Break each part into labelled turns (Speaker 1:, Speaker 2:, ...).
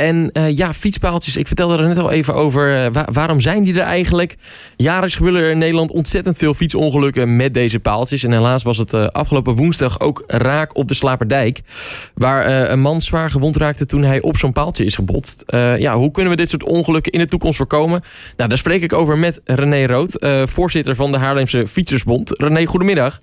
Speaker 1: En ja, fietspaaltjes, ik vertelde er net al even over. waarom zijn die er eigenlijk? Jaarlijks gebeuren er in Nederland ontzettend veel fietsongelukken met deze paaltjes. En helaas was het afgelopen woensdag ook raak op de Slaperdijk. Waar een man zwaar gewond raakte toen hij op zo'n paaltje is gebotst. ja, hoe kunnen we dit soort ongelukken in de toekomst voorkomen? Nou, daar spreek ik over met René Rood, voorzitter van de Haarlemse Fietsersbond. René, goedemiddag.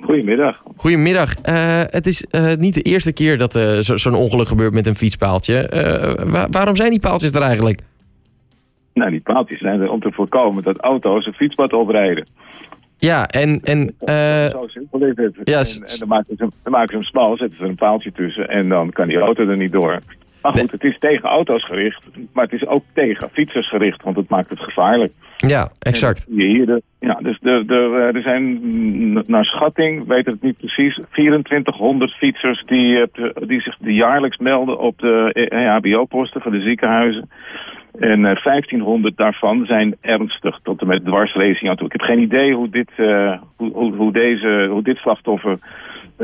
Speaker 2: Goedemiddag.
Speaker 1: Goedemiddag. Uh, het is uh, niet de eerste keer dat uh, zo'n ongeluk gebeurt met een fietspaaltje. Wa waarom zijn die paaltjes er eigenlijk?
Speaker 2: Nou, die paaltjes zijn er om te voorkomen dat auto's een fietspad oprijden.
Speaker 1: Ja, en... en
Speaker 2: Zo simpel is het. Ja, en, en dan, maken ze, dan maken ze hem smal, zetten ze er een paaltje tussen... en dan kan die auto er niet door. Maar goed, het is tegen auto's gericht, maar het is ook tegen fietsers gericht, want het maakt het gevaarlijk.
Speaker 1: Ja, exact.
Speaker 2: Hier de, ja, dus er, er, eh, er zijn naar schatting, weet het niet precies, 2400 fietsers die, die zich jaarlijks melden op de EHBO-posten van de ziekenhuizen. En 1500 eh, daarvan zijn ernstig tot en met dwarsracing aan toe. Ik heb geen idee hoe dit, uh, hoe, hoe, deze, hoe dit slachtoffer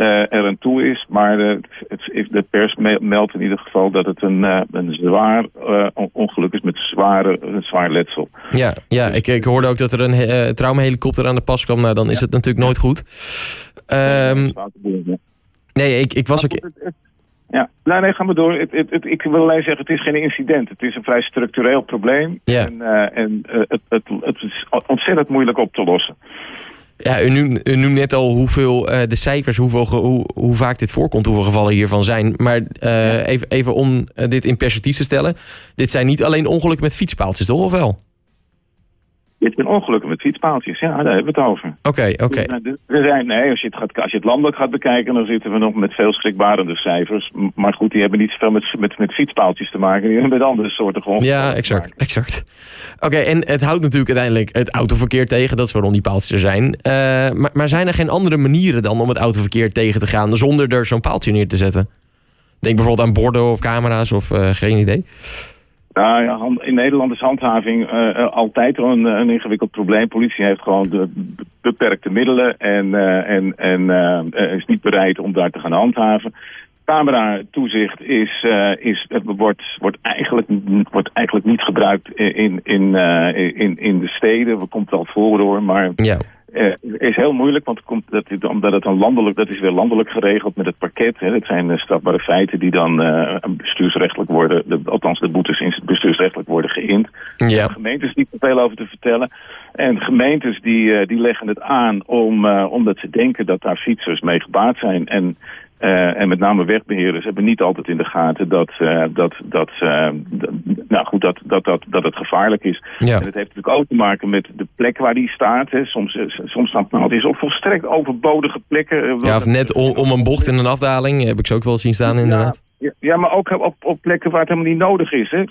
Speaker 2: er aan toe is. Maar uh, het, de pers meldt in ieder geval dat het een, uh, een zwaar ongeluk is met zware, een zwaar letsel.
Speaker 1: Ja, ja ik, ik hoorde ook dat er een traumahelikopter aan de pas kwam. Nou, dan is het natuurlijk nooit goed. Um, nee, ik, ik was ook...
Speaker 2: Ja, nou, nee, ga maar door. Het, het, ik wil alleen zeggen, het is geen incident. Het is een vrij structureel probleem.
Speaker 1: Ja.
Speaker 2: En, en het, het, het is ontzettend moeilijk op te lossen.
Speaker 1: Ja, u, noemt, u net al hoeveel uh, de cijfers, hoeveel, hoe, hoe vaak dit voorkomt, hoeveel gevallen hiervan zijn. Maar uh, even, even om uh, dit in perspectief te stellen. Dit zijn niet alleen ongelukken met fietspaaltjes, toch? Of wel?
Speaker 2: Dit zijn ongelukken met fietspaaltjes, ja, daar hebben we het over.
Speaker 1: Oké, oké.
Speaker 2: We zijn, nee, als je, het gaat, als je het landelijk gaat bekijken, dan zitten we nog met veel schrikbarende cijfers. Maar goed, die hebben niet zoveel met, met, met fietspaaltjes te maken, die hebben met andere soorten ongelukken.
Speaker 1: Ja, exact, exact. Oké, en het houdt natuurlijk uiteindelijk het autoverkeer tegen, dat is waarom die paaltjes er zijn. Uh, maar, maar zijn er geen andere manieren dan om het autoverkeer tegen te gaan, zonder er zo'n paaltje neer te zetten? Denk bijvoorbeeld aan borden of camera's of uh, geen idee.
Speaker 2: Nou ja, in Nederland is handhaving uh, altijd een, een, ingewikkeld probleem. Politie heeft gewoon beperkte middelen en, en, en is niet bereid om daar te gaan handhaven. Camera-toezicht is, is, wordt, wordt, eigenlijk, wordt eigenlijk niet gebruikt in, in, in, in de steden. We komt wel voor hoor, maar
Speaker 1: ja.
Speaker 2: Uh, is heel moeilijk, want het komt dat, omdat het een landelijk, dat is weer landelijk geregeld met het parket. Hè. Dat zijn uh, strafbare feiten die dan uh, bestuursrechtelijk worden, de, althans de boetes in bestuursrechtelijk worden geïnd.
Speaker 1: Ja.
Speaker 2: Gemeentes niet te veel over te vertellen. En gemeentes die, die leggen het aan om, omdat ze denken dat daar fietsers mee gebaat zijn. En uh, en met name wegbeheerders hebben niet altijd in de gaten dat, uh, dat, dat, uh, nou goed, dat, dat, dat, dat het gevaarlijk is.
Speaker 1: Ja.
Speaker 2: En het heeft natuurlijk ook te maken met de plek waar die staat. Hè. Soms, soms staat nou, het is ook volstrekt overbodige plekken.
Speaker 1: Ja, of net om, om, een bocht in een afdaling, heb ik ze ook wel zien staan inderdaad.
Speaker 2: Ja, ja, maar ook op, op plekken waar het helemaal niet nodig is. Hè.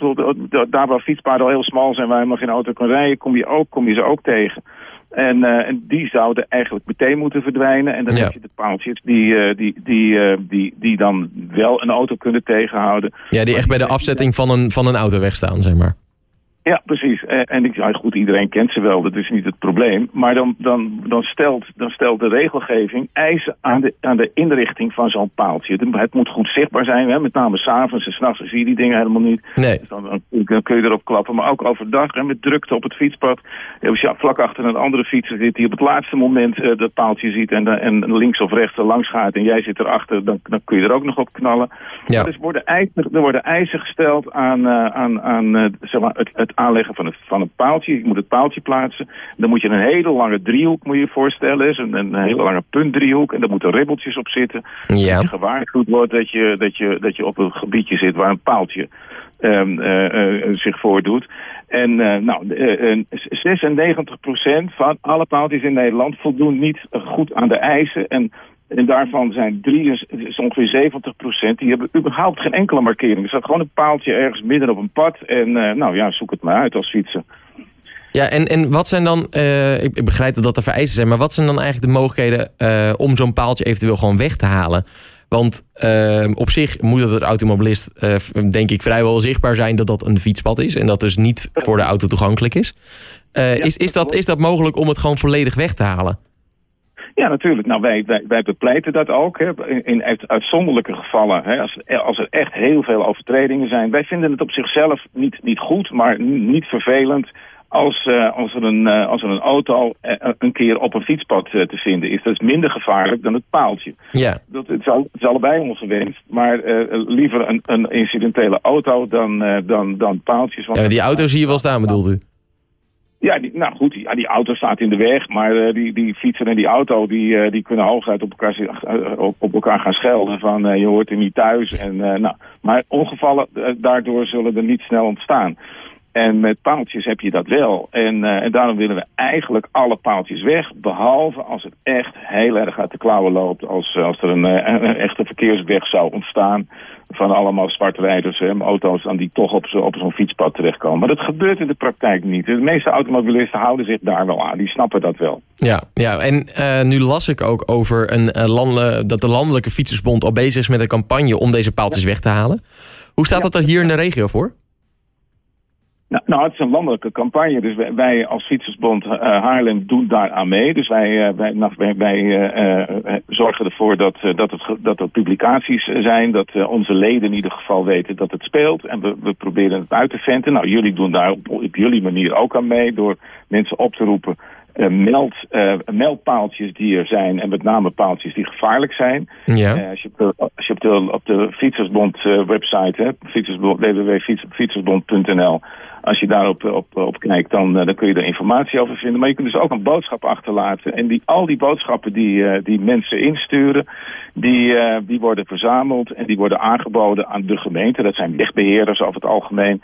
Speaker 2: Daar waar fietspaden al heel smal zijn, waar je helemaal geen auto kan rijden, kom je, ook, kom je ze ook tegen. En, uh, en die zouden eigenlijk meteen moeten verdwijnen. En dan
Speaker 1: ja.
Speaker 2: heb je de paaltjes die, uh, die, die, uh, die, die dan wel een auto kunnen tegenhouden.
Speaker 1: Ja, die echt bij de afzetting van een, van een auto wegstaan, zeg maar.
Speaker 2: Ja, precies. En ik, ja, goed, iedereen kent ze wel, dat is niet het probleem. Maar dan, dan, dan, stelt, dan stelt de regelgeving eisen aan de, aan de inrichting van zo'n paaltje. Het moet goed zichtbaar zijn, hè? met name s'avonds en s'nachts zie je die dingen helemaal niet.
Speaker 1: Nee.
Speaker 2: Dus dan, dan, kun je erop klappen, maar ook overdag hè, met drukte op het fietspad. Als je vlak achter een andere fietser zit die op het laatste moment uh, dat paaltje ziet en, en links of rechts er langs gaat en jij zit erachter, dan, dan kun je er ook nog op knallen.
Speaker 1: Ja.
Speaker 2: Dus worden eisen, er worden eisen gesteld aan, uh, aan, aan uh, zeg maar, het, het aanleggen van, het, van een paaltje. Je moet het paaltje plaatsen. Dan moet je een hele lange driehoek, moet je je voorstellen. Een, een hele lange puntdriehoek. En daar moeten ribbeltjes op zitten.
Speaker 1: Ja.
Speaker 2: Dat je gewaarschuwd wordt dat je, dat, je, dat je op een gebiedje zit waar een paaltje um, uh, uh, zich voordoet. En uh, nou, 96% van alle paaltjes in Nederland voldoen niet goed aan de eisen. En en daarvan zijn drie, is ongeveer 70 procent, die hebben überhaupt geen enkele markering. Er staat gewoon een paaltje ergens midden op een pad. En uh, nou ja, zoek het maar uit als fietsen.
Speaker 1: Ja, en, en wat zijn dan, uh, ik, ik, begrijp dat er vereisten zijn, maar wat zijn dan eigenlijk de mogelijkheden uh, om zo'n paaltje eventueel gewoon weg te halen? Want op zich moet het de automobilist, denk ik, vrijwel zichtbaar zijn dat dat een fietspad is. En dat dus niet voor de auto toegankelijk is. Ja, is, is, dat, is dat mogelijk om het gewoon volledig weg te halen?
Speaker 2: Ja, natuurlijk. Nou, wij, wij, wij bepleiten dat ook. Hè. In, in uitzonderlijke gevallen, hè, als, als er echt heel veel overtredingen zijn. Wij vinden het op zichzelf niet, niet goed, maar niet vervelend als, uh, als, er een, uh, als er een auto uh, een keer op een fietspad te vinden is. Dat is minder gevaarlijk dan het paaltje.
Speaker 1: Ja.
Speaker 2: Dat, het, is al, het is allebei ongewenst, maar liever een, een incidentele auto dan, dan, dan paaltjes.
Speaker 1: Want ja, die auto zie je wel staan, bedoelt u?
Speaker 2: Ja, die, nou goed, ja, die auto staat in de weg, maar die, die fietser en die auto die, die kunnen hooguit op elkaar, op, op elkaar gaan schelden van je hoort er niet thuis. En, nou, maar ongevallen daardoor zullen er niet snel ontstaan. En met paaltjes heb je dat wel. En, en daarom willen we eigenlijk alle paaltjes weg. Behalve als het echt heel erg uit de klauwen loopt. Als, als er een, een echte verkeersweg zou ontstaan. Van allemaal zwartrijders en auto's dan die toch op, zo, op zo'n fietspad terechtkomen. Maar dat gebeurt in de praktijk niet. De meeste automobilisten houden zich daar wel aan. Die snappen dat wel.
Speaker 1: Ja, ja en uh, nu las ik ook over een, uh, landen, dat de Landelijke Fietsersbond al bezig is met een campagne om deze paaltjes ja. weg te halen. Hoe staat ja. dat er hier in de regio voor?
Speaker 2: Nou, nou, het is een landelijke campagne. Dus wij, wij als Fietsersbond uh, Haarlem doen daar aan mee. Dus wij, uh, wij, nou, wij, wij uh, zorgen ervoor dat, dat, het, dat er publicaties zijn. Dat onze leden in ieder geval weten dat het speelt. En we, we proberen het uit te venten. Nou, jullie doen daar op, op jullie manier ook aan mee. Door mensen op te roepen. Meld, meldpaaltjes die er zijn. En met name paaltjes die gevaarlijk zijn.
Speaker 1: Ja.
Speaker 2: als je op de, als je op de, op de Fietsersbond website hebt. www.fietsersbond.nl als je daarop op, op kijkt, dan, dan kun je er informatie over vinden. Maar je kunt dus ook een boodschap achterlaten. En die, al die boodschappen die, die mensen insturen, die, die worden verzameld en die worden aangeboden aan de gemeente. Dat zijn wegbeheerders over het algemeen.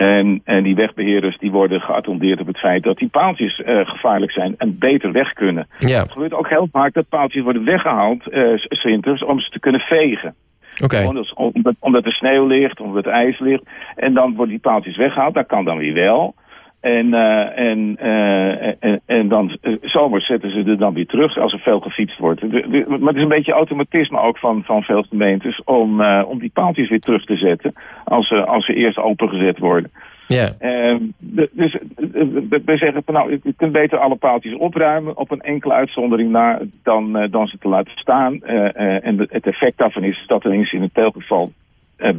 Speaker 2: En, en die wegbeheerders die worden geattendeerd op het feit dat die paaltjes uh, gevaarlijk zijn en beter weg kunnen.
Speaker 1: Ja.
Speaker 2: Het gebeurt ook heel vaak dat paaltjes worden weggehaald, uh, winters, om ze te kunnen vegen.
Speaker 1: Okay.
Speaker 2: Omdat, omdat, omdat er sneeuw ligt, omdat er ijs ligt. En dan worden die paaltjes weggehaald. Dat kan dan weer wel. En, uh, en, uh, en, en dan uh, zomers zetten ze er dan weer terug als er veel gefietst wordt. De, de, maar het is een beetje automatisme ook van, van veel gemeentes om, om die paaltjes weer terug te zetten als ze, als ze eerst opengezet worden.
Speaker 1: Ja.
Speaker 2: dus we zeggen van nou, je kunt beter alle paaltjes opruimen op een enkele uitzondering na dan, dan ze te laten staan. en het effect daarvan is dat er in een teelgeval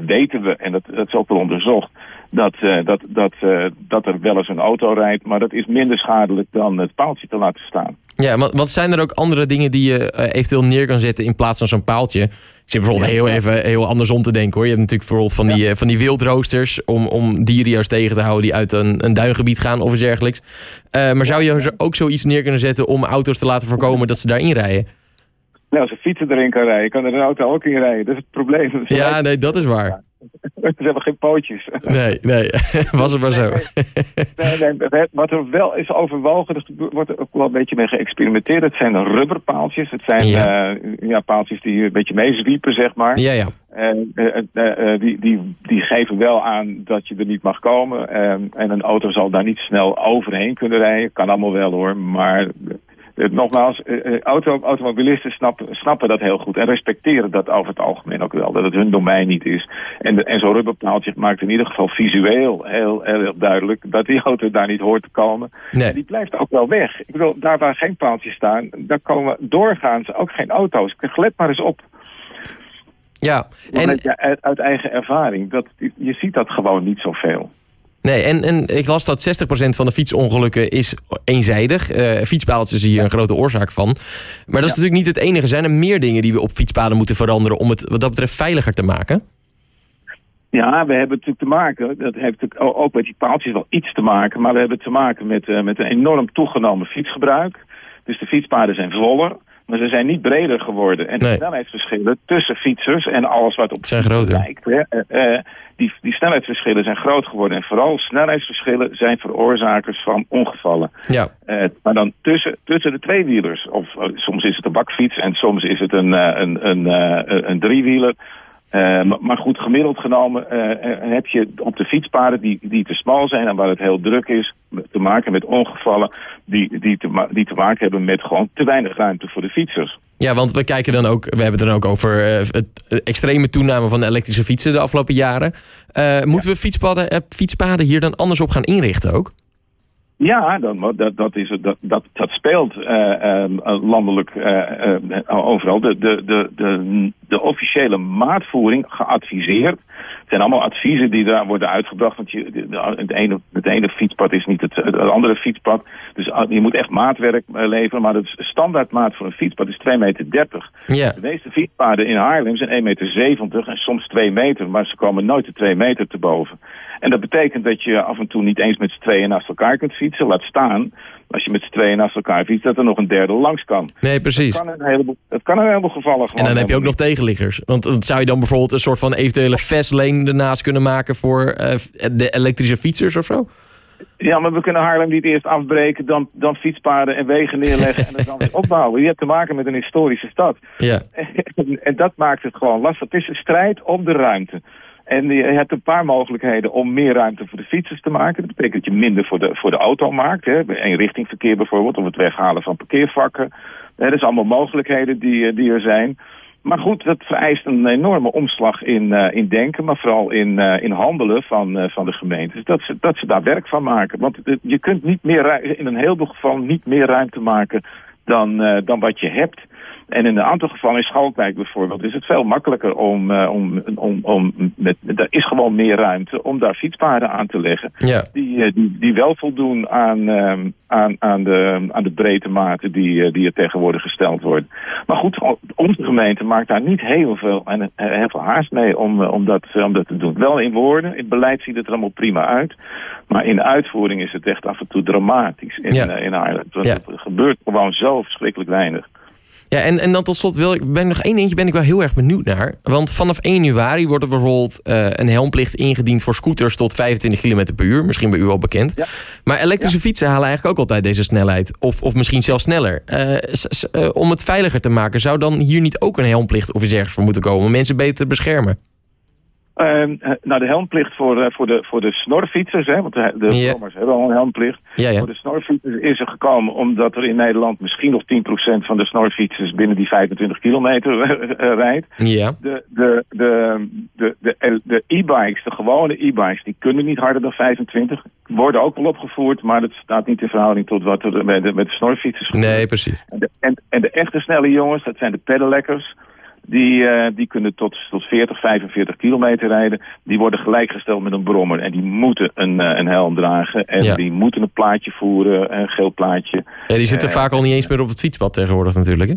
Speaker 2: weten we, en dat, dat is ook wel onderzocht, dat, uh, dat, dat, uh, dat er wel eens een auto rijdt. Maar dat is minder schadelijk dan het paaltje te laten staan.
Speaker 1: Ja, want, want zijn er ook andere dingen die je eventueel neer kan zetten in plaats van zo'n paaltje? Ik zit bijvoorbeeld heel even heel andersom te denken hoor. Je hebt natuurlijk bijvoorbeeld van die, ja. van die wildroosters om, om dieren juist tegen te houden die uit een, een duingebied gaan of iets dergelijks. maar zou je ook zoiets neer kunnen zetten om auto's te laten voorkomen dat ze daarin rijden?
Speaker 2: Nou, als een fietser erin kan rijden, kan er een auto ook in rijden. Dat is het probleem. Dat is
Speaker 1: ja, nee, dat is waar.
Speaker 2: Ze hebben geen pootjes.
Speaker 1: Nee, nee. Was het maar zo.
Speaker 2: Nee, nee, wat er wel is overwogen, er wordt er ook wel een beetje mee geëxperimenteerd. Het zijn rubberpaaltjes. Het zijn ja. Uh, ja, paaltjes die een beetje meezwiepen, zeg maar.
Speaker 1: Ja, ja.
Speaker 2: En uh, uh, die, die, die geven wel aan dat je er niet mag komen. en een auto zal daar niet snel overheen kunnen rijden. Kan allemaal wel hoor, maar nogmaals, auto, automobilisten snappen, snappen dat heel goed en respecteren dat over het algemeen ook wel, dat het hun domein niet is. En, en zo'n rubberpaaltje maakt in ieder geval visueel heel, heel duidelijk dat die auto daar niet hoort te komen.
Speaker 1: Nee.
Speaker 2: Die blijft ook wel weg. Ik bedoel, daar waar geen paaltjes staan, daar komen doorgaans ook geen auto's. Let maar eens op.
Speaker 1: Ja,
Speaker 2: en... Uit, uit eigen ervaring, dat, je ziet dat gewoon niet zoveel.
Speaker 1: Nee, en, en ik las dat 60% van de fietsongelukken is eenzijdig. Uh, fietspaaltjes is hier een grote oorzaak van. Maar dat is ja. natuurlijk niet het enige. Zijn er meer dingen die we op fietspaden moeten veranderen... om het wat dat betreft veiliger te maken?
Speaker 2: Ja, we hebben natuurlijk te maken, dat heeft natuurlijk ook met die paaltjes wel iets te maken... maar we hebben te maken met, uh, met een enorm toegenomen fietsgebruik. Dus de fietspaden zijn voller... Maar ze zijn niet breder geworden. En de
Speaker 1: nee.
Speaker 2: snelheidsverschillen tussen fietsers en alles wat op
Speaker 1: zijn groter.
Speaker 2: lijkt. Hè, uh, die, die snelheidsverschillen zijn groot geworden. En vooral snelheidsverschillen zijn veroorzakers van ongevallen.
Speaker 1: Ja.
Speaker 2: Uh, maar dan tussen, tussen de tweewielers. Of uh, soms is het een bakfiets en soms is het een, een, een, een, een driewieler. Uh, maar goed, gemiddeld genomen uh, heb je op de fietspaden die, die te smal zijn en waar het heel druk is, te maken met ongevallen die, die, te, die te maken hebben met gewoon te weinig ruimte voor de fietsers.
Speaker 1: Ja, want we kijken dan ook, we hebben het dan ook over uh, het extreme toename van de elektrische fietsen de afgelopen jaren. moeten we fietspaden, fietspaden hier dan anders op gaan inrichten ook?
Speaker 2: Ja, dat, dat, dat, is, dat, dat, dat speelt uh, uh, landelijk uh, overal. De, de, de, de, de officiële maatvoering geadviseerd. Het zijn allemaal adviezen die daar worden uitgebracht. Want je, het, ene, het ene fietspad is niet het, het andere fietspad. Dus je moet echt maatwerk leveren. Maar de standaardmaat voor een fietspad is 2,30 meter. Yeah. De meeste fietspaden in Haarlem zijn 1,70 meter en soms 2 meter. Maar ze komen nooit de 2 meter te boven. En dat betekent dat je af en toe niet eens met z'n tweeën naast elkaar kunt fietsen. Laat staan, als je met z'n tweeën naast elkaar fietst, dat er nog een derde langs kan.
Speaker 1: Nee, precies.
Speaker 2: Dat kan een heleboel, dat kan een heleboel gevallen
Speaker 1: En dan heb je ook nog tegenliggers. Want zou je dan bijvoorbeeld een soort van eventuele fastlane ernaast kunnen maken voor uh, de elektrische fietsers of zo?
Speaker 2: Ja, maar we kunnen Haarlem niet eerst afbreken, dan, dan fietspaden en wegen neerleggen en dan weer opbouwen. Je hebt te maken met een historische stad.
Speaker 1: Ja.
Speaker 2: En, en dat maakt het gewoon lastig. Het is een strijd om de ruimte. En je hebt een paar mogelijkheden om meer ruimte voor de fietsers te maken. Dat betekent dat je minder voor de, voor de auto maakt. Hè. Eenrichtingverkeer bijvoorbeeld, of het weghalen van parkeervakken. Dat zijn allemaal mogelijkheden die, eh, die er zijn. Maar goed, dat vereist een enorme omslag in, uh, in denken, maar vooral in, uh, in handelen van, van de gemeentes. Dat ze, dat ze daar werk van maken. Want je kunt niet meer, in een heleboel gevallen niet meer ruimte maken dan, dan wat je hebt. En in een aantal gevallen in Schalkwijk bijvoorbeeld is het veel makkelijker om, uh, om, om, om met, er is gewoon meer ruimte om daar fietspaden aan te leggen.
Speaker 1: Ja.
Speaker 2: Die, uh, die, die wel voldoen aan, uh, aan, aan, de, aan de breedte maten die, die er tegenwoordig gesteld worden. Maar goed, onze gemeente maakt daar niet heel veel, en, heel veel haast mee om, om, dat, om dat te doen. Wel in woorden, in het beleid ziet het er allemaal prima uit. Maar in de uitvoering is het echt af en toe dramatisch in,
Speaker 1: ja.
Speaker 2: in Ireland. Want ja. er gebeurt gewoon zo verschrikkelijk weinig.
Speaker 1: Ja, en, en dan tot slot wil ik, ben nog één dingetje ben ik wel heel erg benieuwd naar. Want vanaf 1 januari wordt er bijvoorbeeld uh, een helmplicht ingediend voor scooters tot 25 km per uur. Misschien bij u al bekend.
Speaker 2: Ja.
Speaker 1: Maar elektrische
Speaker 2: ja.
Speaker 1: fietsen halen eigenlijk ook altijd deze snelheid. Of, of misschien zelfs sneller. Uh, uh, om het veiliger te maken, zou dan hier niet ook een helmplicht of iets ergens voor moeten komen? Om mensen beter te beschermen?
Speaker 2: Uh, nou, de helmplicht voor, uh, voor, de, voor de snorfietsers, hè, want de, de hebben al een helmplicht. Voor de snorfietsers is er gekomen omdat er in Nederland misschien nog 10% van de snorfietsers binnen die 25 kilometer eh, rijdt.
Speaker 1: Ja.
Speaker 2: De, de, de, de, de, de e-bikes, de gewone e-bikes, die kunnen niet harder dan 25. Worden ook wel opgevoerd, maar dat staat niet in verhouding tot wat er met de, met de snorfietsers gebeurt.
Speaker 1: Nee, precies.
Speaker 2: En de, en, en de echte snelle jongens, dat zijn de pedelekkers. Die, uh, die kunnen tot, tot 40, 45 kilometer rijden. Die worden gelijkgesteld met een brommer. En die moeten een, uh, een helm dragen. En
Speaker 1: Ja.
Speaker 2: die moeten een plaatje voeren, een geel plaatje.
Speaker 1: Ja, die zitten
Speaker 2: Eh,
Speaker 1: vaak al niet eens meer op het fietspad tegenwoordig natuurlijk. Hè?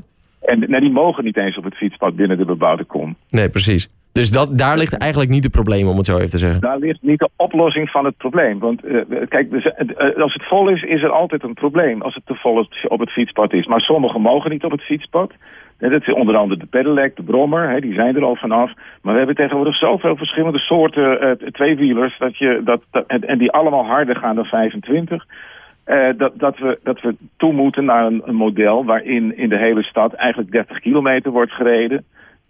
Speaker 2: En nee, die mogen niet eens op het fietspad binnen de bebouwde kom.
Speaker 1: Nee, precies. Dus dat, daar ligt eigenlijk niet het probleem, om het zo even te zeggen.
Speaker 2: Daar ligt niet de oplossing van het probleem. Want uh, kijk, dus, uh, als het vol is, is er altijd een probleem. Als het te vol op het fietspad is. Maar sommigen mogen niet op het fietspad. Dat is onder andere de pedelec, de brommer, hè, die zijn er al vanaf. Maar we hebben tegenwoordig zoveel verschillende soorten uh, tweewielers... Dat je, dat, en, die allemaal harder gaan dan 25... Uh, dat, dat, we, dat we toe moeten naar een, een model waarin in de hele stad eigenlijk 30 kilometer wordt gereden.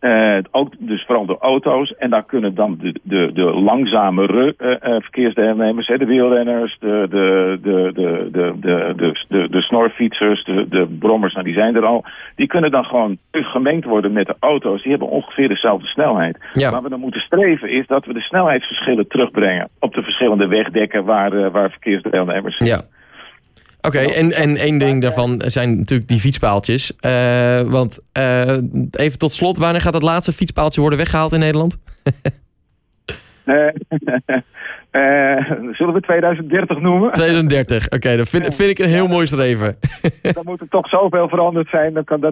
Speaker 2: Uh, ook dus vooral door auto's. En daar kunnen dan de, de, de langzamere uh, uh, verkeersdeelnemers, hè, de wielrenners, de, de, de, de, de, de, de, de, de snorfietsers, de, de brommers, nou die zijn er al. Die kunnen dan gewoon gemengd worden met de auto's. Die hebben ongeveer dezelfde snelheid.
Speaker 1: Ja.
Speaker 2: Waar we dan moeten streven is dat we de snelheidsverschillen terugbrengen op de verschillende wegdekken waar, uh, waar verkeersdeelnemers zitten.
Speaker 1: Ja. Oké, okay, en, en één ding daarvan zijn natuurlijk die fietspaaltjes. Uh, want uh, even tot slot, wanneer gaat het laatste fietspaaltje worden weggehaald in Nederland?
Speaker 2: uh, zullen we 2030 noemen?
Speaker 1: 2030, oké, okay, dat vind, vind, ik een heel mooi streven.
Speaker 2: dan moet er toch zoveel veranderd zijn, dan kan dat